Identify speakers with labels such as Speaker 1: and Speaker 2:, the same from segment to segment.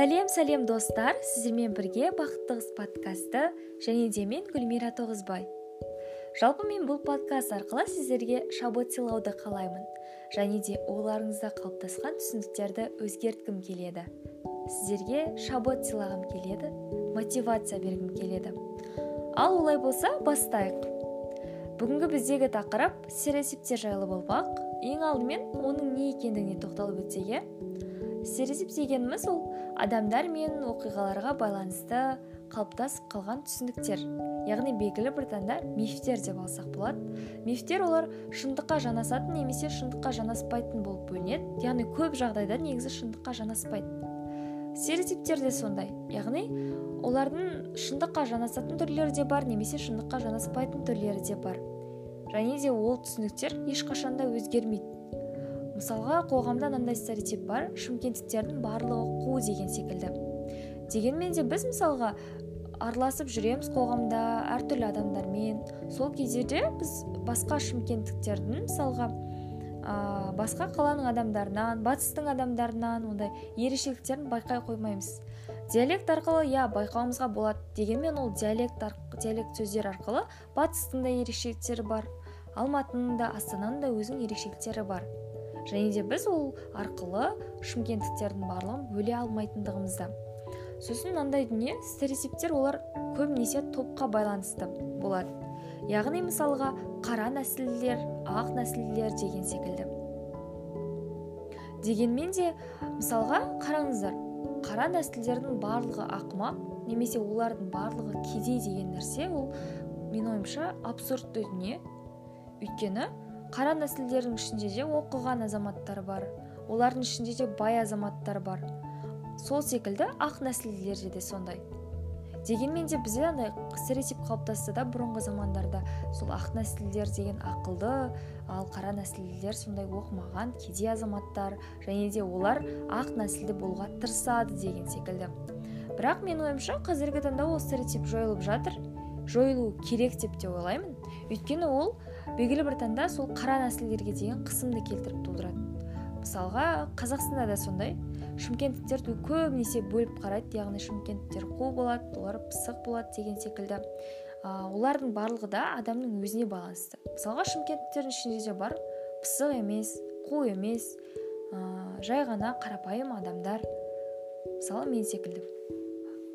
Speaker 1: сәлем сәлем достар. Сіздермен бірге бақытты қыз подкасты және де мен гүлмира тоғызбай. Жалпы мен бұл подкаст арқылы сіздерге шабыт сыйлауды қалаймын және де ойларыңызда қалыптасқан түсініктерді өзгерткім келеді. Сіздерге шабыт сыйлағым келеді мотивация бергім келеді. Ал олай болса бастайық. Бүгінгі біздегі тақырып стереотиптер жайлы болмақ. Ең алдымен оның не екендігіне тоқталып өтсек иә? Стереотип дегеніміз ол адамдар мен оқиғаларға байланысты қалыптасып қалған түсініктер яғни белгілі бір таңда мифтер деп алсақ болады. Мифтер олар шындыққа жанасатын немесе шындыққа жанаспайтын болып бөлінеді яғни көп жағдайда негізі шындыққа жанаспайды. Стереотиптер де сондай яғни олардың шындыққа жанасатын түрлері де бар немесе шындыққа жанаспайтын түрлері де бар. Және де ол түсініктер ешқашанда өзгермейді. Мысалға қоғамда мынандай стереотип бар шымкенттіктердің барлығы қу деген секілді. Дегенмен де біз мысалға араласып жүреміз қоғамда әртүрлі адамдармен. Сол кездерде біз басқа шымкенттіктердің мысалға ә, басқа қаланың адамдарынан батыстың адамдарынан ондай ерекшеліктерін байқай қоймаймыз. Диалект арқылы иә байқауымызға болады дегенмен ол диалект, диалект сөздер арқылы батыстың да ерекшеліктері бар алматының да астананың да өзінің ерекшеліктері бар. Және де біз ол арқылы шымкенттіктердің барлығын бөле алмайтындығымызды. Сосын мынандай дүние стереотиптер олар көбінесе топқа байланысты болады яғни мысалға қара нәсілділер ақ нәсілділер деген секілді. Дегенмен де мысалға қараңыздар қара нәсілдердің барлығы ақымақ немесе олардың барлығы кедей деген нәрсе ол менің ойымша абсурдты дүние. Өйткені қара нәсілдердің ішінде де оқыған азаматтар бар. Олардың ішінде де бай азаматтар бар. Сол секілді ақ нәсілділерде де сондай. Дегенмен де бізде андай стереотип қалыптасты да бұрынғы замандарда. Сол ақ нәсілділер деген ақылды ал қара нәсілділер сондай оқымаған кедей азаматтар және де олар ақ нәсілді болуға тырысады деген секілді. Бірақ менің ойымша қазіргі таңда ол стереотип жойылып жатыр. Жойылу керек деп те ойлаймын. Өйткені ол белгілі бір таңда сол қара нәсілдерге деген қысымды келтіріп тудырады мысалға қазақстанда да сондай. Шымкенттіктер көбінесе бөліп қарайды яғни шымкенттіктер қу болады олар пысық болады деген секілді. Олардың барлығы да адамның өзіне байланысты. Мысалға шымкенттіктердің ішінде де бар. Пысық емес қу емес ә, жай ғана қарапайым адамдар. Мысалы мен секілді.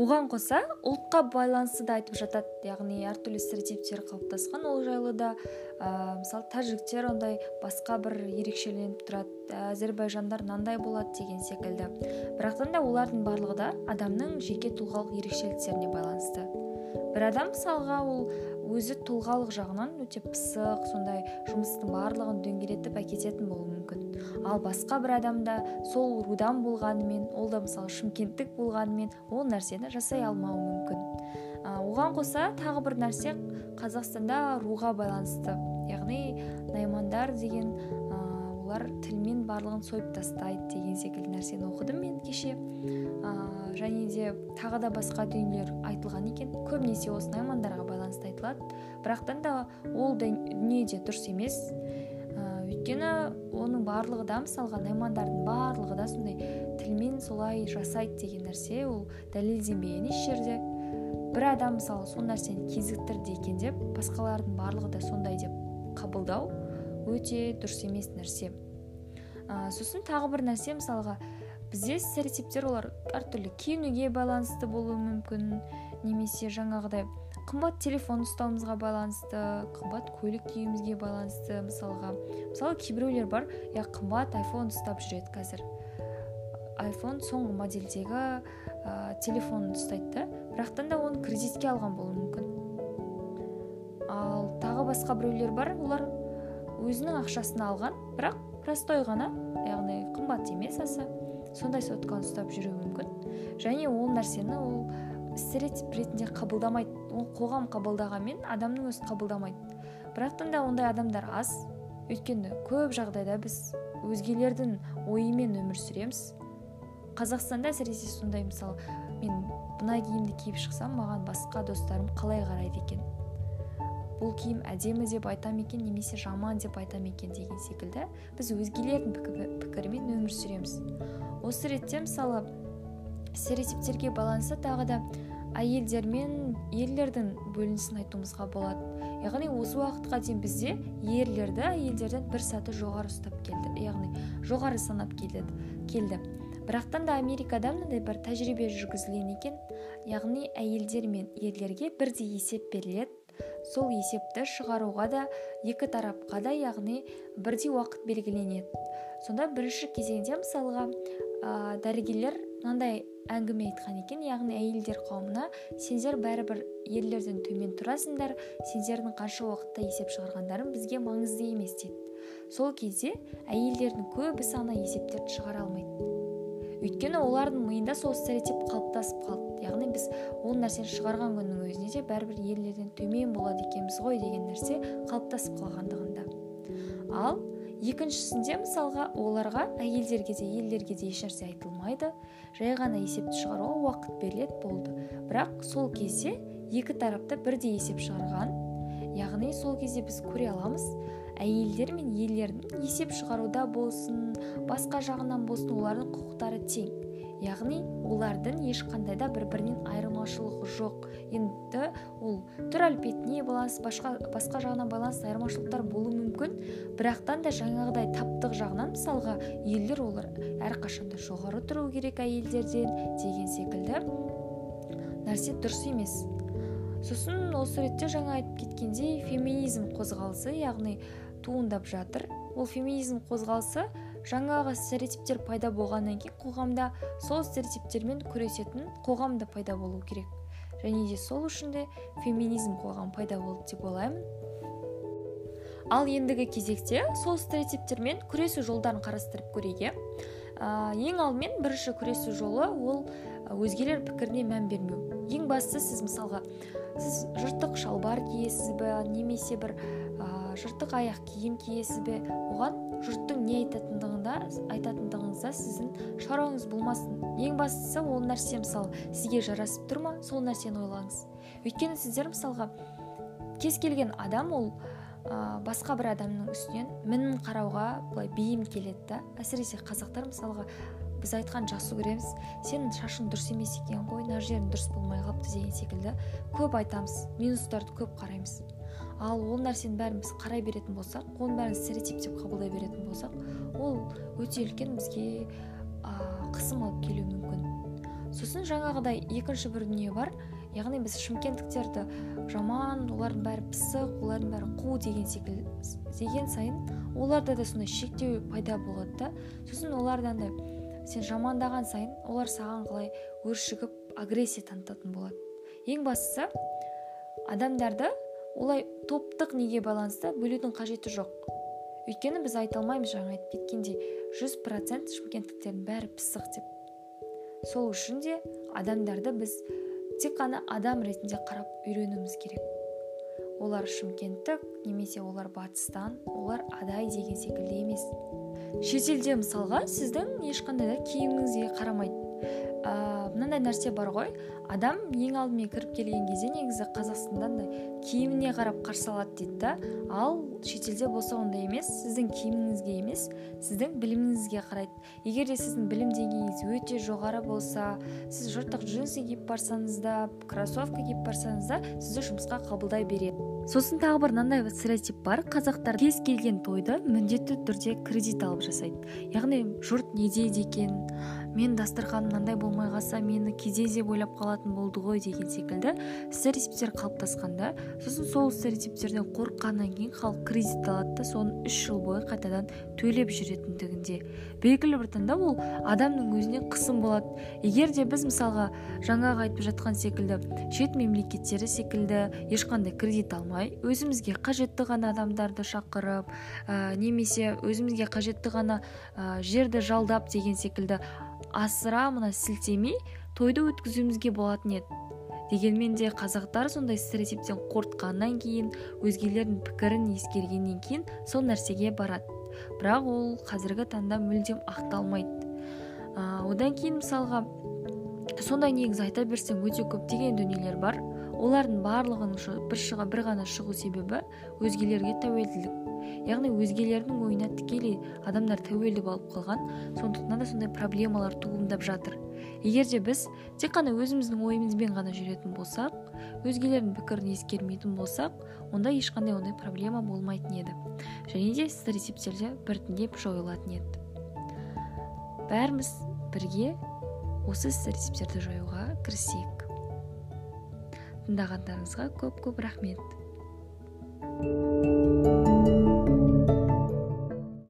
Speaker 1: Оған қоса ұлтқа байланысты да айтып жатады. Яғни әртүрлі стереотиптер қалыптасқан. Ол жайлы да ә, мысалы тәжіктер ондай басқа бір ерекшеленіп тұрады. Әзербайжандар мынандай болады деген секілді. Бірақтан да олардың барлығы да адамның жеке тұлғалық ерекшеліктеріне байланысты. Бір адам мысалға ол өзі тұлғалық жағынан өте пысық сондай жұмыстың барлығын дөңгелетіп әкететін болуы мүмкін. Ал басқа бір адамда сол рудан болғанымен ол да мысалы шымкенттік болғанымен ол нәрсені жасай алмауы мүмкін. А, оған қоса тағы бір нәрсе қазақстанда руға байланысты. Яғни наймандар деген олар тілмен барлығын сойып тастайды деген секілді нәрсені оқыдым мен кеше. Және де тағы да басқа дүниелер айтылған екен. Көбінесе осы наймандарға байланысты айтылады. Бірақтан да ол дүние де дұрыс емес. Ә, өйткені оның барлығы да мысалға наймандардың барлығы да сондай тілмен солай жасайды деген нәрсе ол дәлелденбеген еш жерде. Бір адам мысалы сол нәрсені кезіктірді екен деп басқалардың барлығы да сондай деп қабылдау өте дұрыс емес нәрсе. Ә, сосын тағы бір нәрсе мысалға бізде стереотиптер олар әртүрлі киінуге байланысты болуы мүмкін немесе жаңағыдай қымбат телефон ұстауымызға байланысты қымбат көлік киюімізге байланысты мысалға мысалы кейбіреулер бар иә қымбат айфон ұстап жүреді қазір. Айфон соңғы модельдегі ә, телефонын ұстайды да бірақтан да оны кредитке алған болуы мүмкін. Ал тағы басқа біреулер бар олар өзінің ақшасына алған бірақ простой ғана яғни қымбат емес аса. Сондай сотканы ұстап жүруі мүмкін. Және ол нәрсені ол стереотип ретінде қабылдамайды. Ол қоғам қабылдағанмен адамның өзі қабылдамайды. Бірақтан да ондай адамдар аз. Өйткені көп жағдайда біз өзгелердің ойымен өмір сүреміз. Қазақстанда әсіресе сондай мысалы мен мына киімді киіп шықсам маған басқа достарым қалай қарайды екен? Бұл киім әдемі деп айтам екен немесе жаман деп айтам екен деген секілді біз өзгелердің пікірімен өмір сүреміз. Осы ретте мысалы стереотиптерге байланысты тағы да әйелдер мен ерлердің бөлінісін айтуымызға болады яғни осы уақытқа дейін бізде ерлерді әйелдерден бір саты жоғары ұстап келді яғни жоғары санап келді келді. Бірақтан да америкада мынандай бір тәжірибе жүргізілген екен. Яғни әйелдер мен ерлерге бірдей есеп беріледі. Сол есепті шығаруға да екі тарапқа да яғни бірдей уақыт белгіленеді. Сонда бірінші кезеңде мысалға ә, дәрігерлер мынандай әңгіме айтқан екен яғни әйелдер қауымына сендер бәрібір ерлерден төмен тұрасыңдар сендердің қанша уақытта есеп шығарғандарың бізге маңызды емес дейді сол кезде әйелдердің көбісі ана есептерді шығара алмайды. Өйткені олардың миында сол стереотип қалыптасып қалды яғни біз ол нәрсені шығарған күннің өзінде де бәрібір ерлерден төмен болады екенбіз ғой деген нәрсе қалыптасып қалғандығында ал екіншісінде мысалға оларға әйелдерге де ерлерге де ешнәрсе айтылмайды. Жай ғана есепті шығаруға уақыт беріледі болды. Бірақ сол кезде екі тарапта бірдей есеп шығарған. Яғни сол кезде біз көре аламыз әйелдер мен ерлердің есеп шығаруда болсын басқа жағынан болсын олардың құқықтары тең. Яғни олардың ешқандай да бір бірінен айырмашылығы жоқ. Енді ол түр әлпетіне байланысты басқа, басқа жағынан байланысты айырмашылықтар болуы мүмкін. Бірақтан да жаңағыдай таптық жағынан мысалға ерлер олар әрқашанда жоғары тұру керек әйелдерден деген секілді нәрсе дұрыс емес. Сосын осы ретте жаңа айтып кеткендей феминизм қозғалысы яғни туындап жатыр. Ол феминизм қозғалысы жаңағы стереотиптер пайда болғаннан кейін қоғамда сол стереотиптермен күресетін қоғам да пайда болу керек. Және де сол үшін де феминизм қоғам пайда болды деп ойлаймын. Ал ендігі кезекте сол стереотиптермен күресу жолдарын қарастырып көрейік иә ең алдымен бірінші күресу жолы ол өзгелер пікіріне мән бермеу. Ең бастысы сіз мысалға сіз жыртық шалбар киесіз бе немесе бір ә, жыртық аяқ киім киесіз бе? Оған жұрттың не айтатындығында айтатындығыңызда сіздің шаруаңыз болмасын. Ең бастысы ол нәрсе мысалы сізге жарасып тұр ма? Сол нәрсені ойлаңыз. Өйткені сіздер мысалға кез келген адам ол ә, басқа бір адамның үстінен мінін қарауға былай бейім келеді да. Әсіресе қазақтар мысалға біз айтқан жақсы көреміз. Сенің шашың дұрыс емес екен ғой мына жерің дұрыс болмай қалыпты деген секілді. Көп айтамыз минустарды көп қараймыз. Ал ол нәрсенің бәрін біз қарай беретін болсақ оның бәрін стереотип деп қабылдай беретін болсақ ол өте үлкен бізге ә, қысым алып келуі мүмкін. Сосын жаңағыдай екінші бір дүние бар. Яғни біз шымкенттіктерді жаман олардың бәрі пысық олардың бәрі қу деген секілді деген сайын оларда да сондай шектеу пайда болады да. Сосын олардан да сен жамандаған сайын олар саған қалай өршігіп агрессия танытатын болады. Ең бастысы адамдарды олай топтық неге байланысты бөлудің қажеті жоқ. Өйткені біз айта алмаймыз жаңа айтып кеткендей жүз процент шымкенттіктердің бәрі пысық деп. Сол үшін де адамдарды біз тек қана адам ретінде қарап үйренуіміз керек. Олар шымкенттік немесе олар батыстан олар адай деген секілді емес. Шетелде мысалға сіздің ешқандай да киіміңізге қарамайды ә, мынандай нәрсе бар ғой. Адам ең алдымен кіріп келген кезде негізі қазақстанда андай киіміне қарап қарсы алады дейді да. Ал шетелде болса ондай емес. Сіздің киіміңізге емес сіздің біліміңізге қарайды. Егер де сіздің білім деңгейіңіз өте жоғары болса сіз жыртық джинсы киіп барсаңыз да кроссовка киіп барсаңыз да сізді жұмысқа қабылдай береді. Сосын тағы бір мынандай стереотип бар. Қазақтар кез келген тойды міндетті түрде кредит алып жасайды. Яғни жұрт не дейді екен? Мен дастарханым мынандай болмай қалса мені кедей деп ойлап қалатын болды ғой деген секілді стереотиптер қалыптасқанда сосын сол стереотиптерден қорыққаннан кейін халық кредит алады да соны үш жыл бойы қайтадан төлеп жүретіндігінде. Белгілі бір таңда ол адамның өзіне қысым болады. Егер де біз мысалға жаңағы айтып жатқан секілді шет мемлекеттері секілді ешқандай кредит алмай өзімізге қажетті ғана адамдарды шақырып ә, немесе өзімізге қажетті ғана ә, жерді жалдап деген секілді асыра мына сілтемей тойды өткізуімізге болатын еді. Дегенмен де қазақтар сондай стереотиптен қорытқаннан кейін өзгелердің пікірін ескергеннен кейін сол нәрсеге барады. Бірақ ол қазіргі таңда мүлдем ақталмайды. Ә, одан кейін мысалға сондай негізі айта берсең өте көптеген дүниелер бар. Олардың барлығының бір, шыға, бір ғана шығу себебі өзгелерге тәуелділік. Яғни өзгелердің ойына тікелей адамдар тәуелді болып қалған сондықтан да сондай проблемалар туындап жатыр. Егер де біз тек қана өзіміздің ойымызбен ғана жүретін болсақ өзгелердің пікірін ескермейтін болсақ онда ешқандай ондай проблема болмайтын еді. Және де стереотиптер де біртіндеп жойылатын еді. Бәріміз бірге осы стереотиптерді жоюға кірісейік. Тыңдағандарыңызға көп көп рахмет.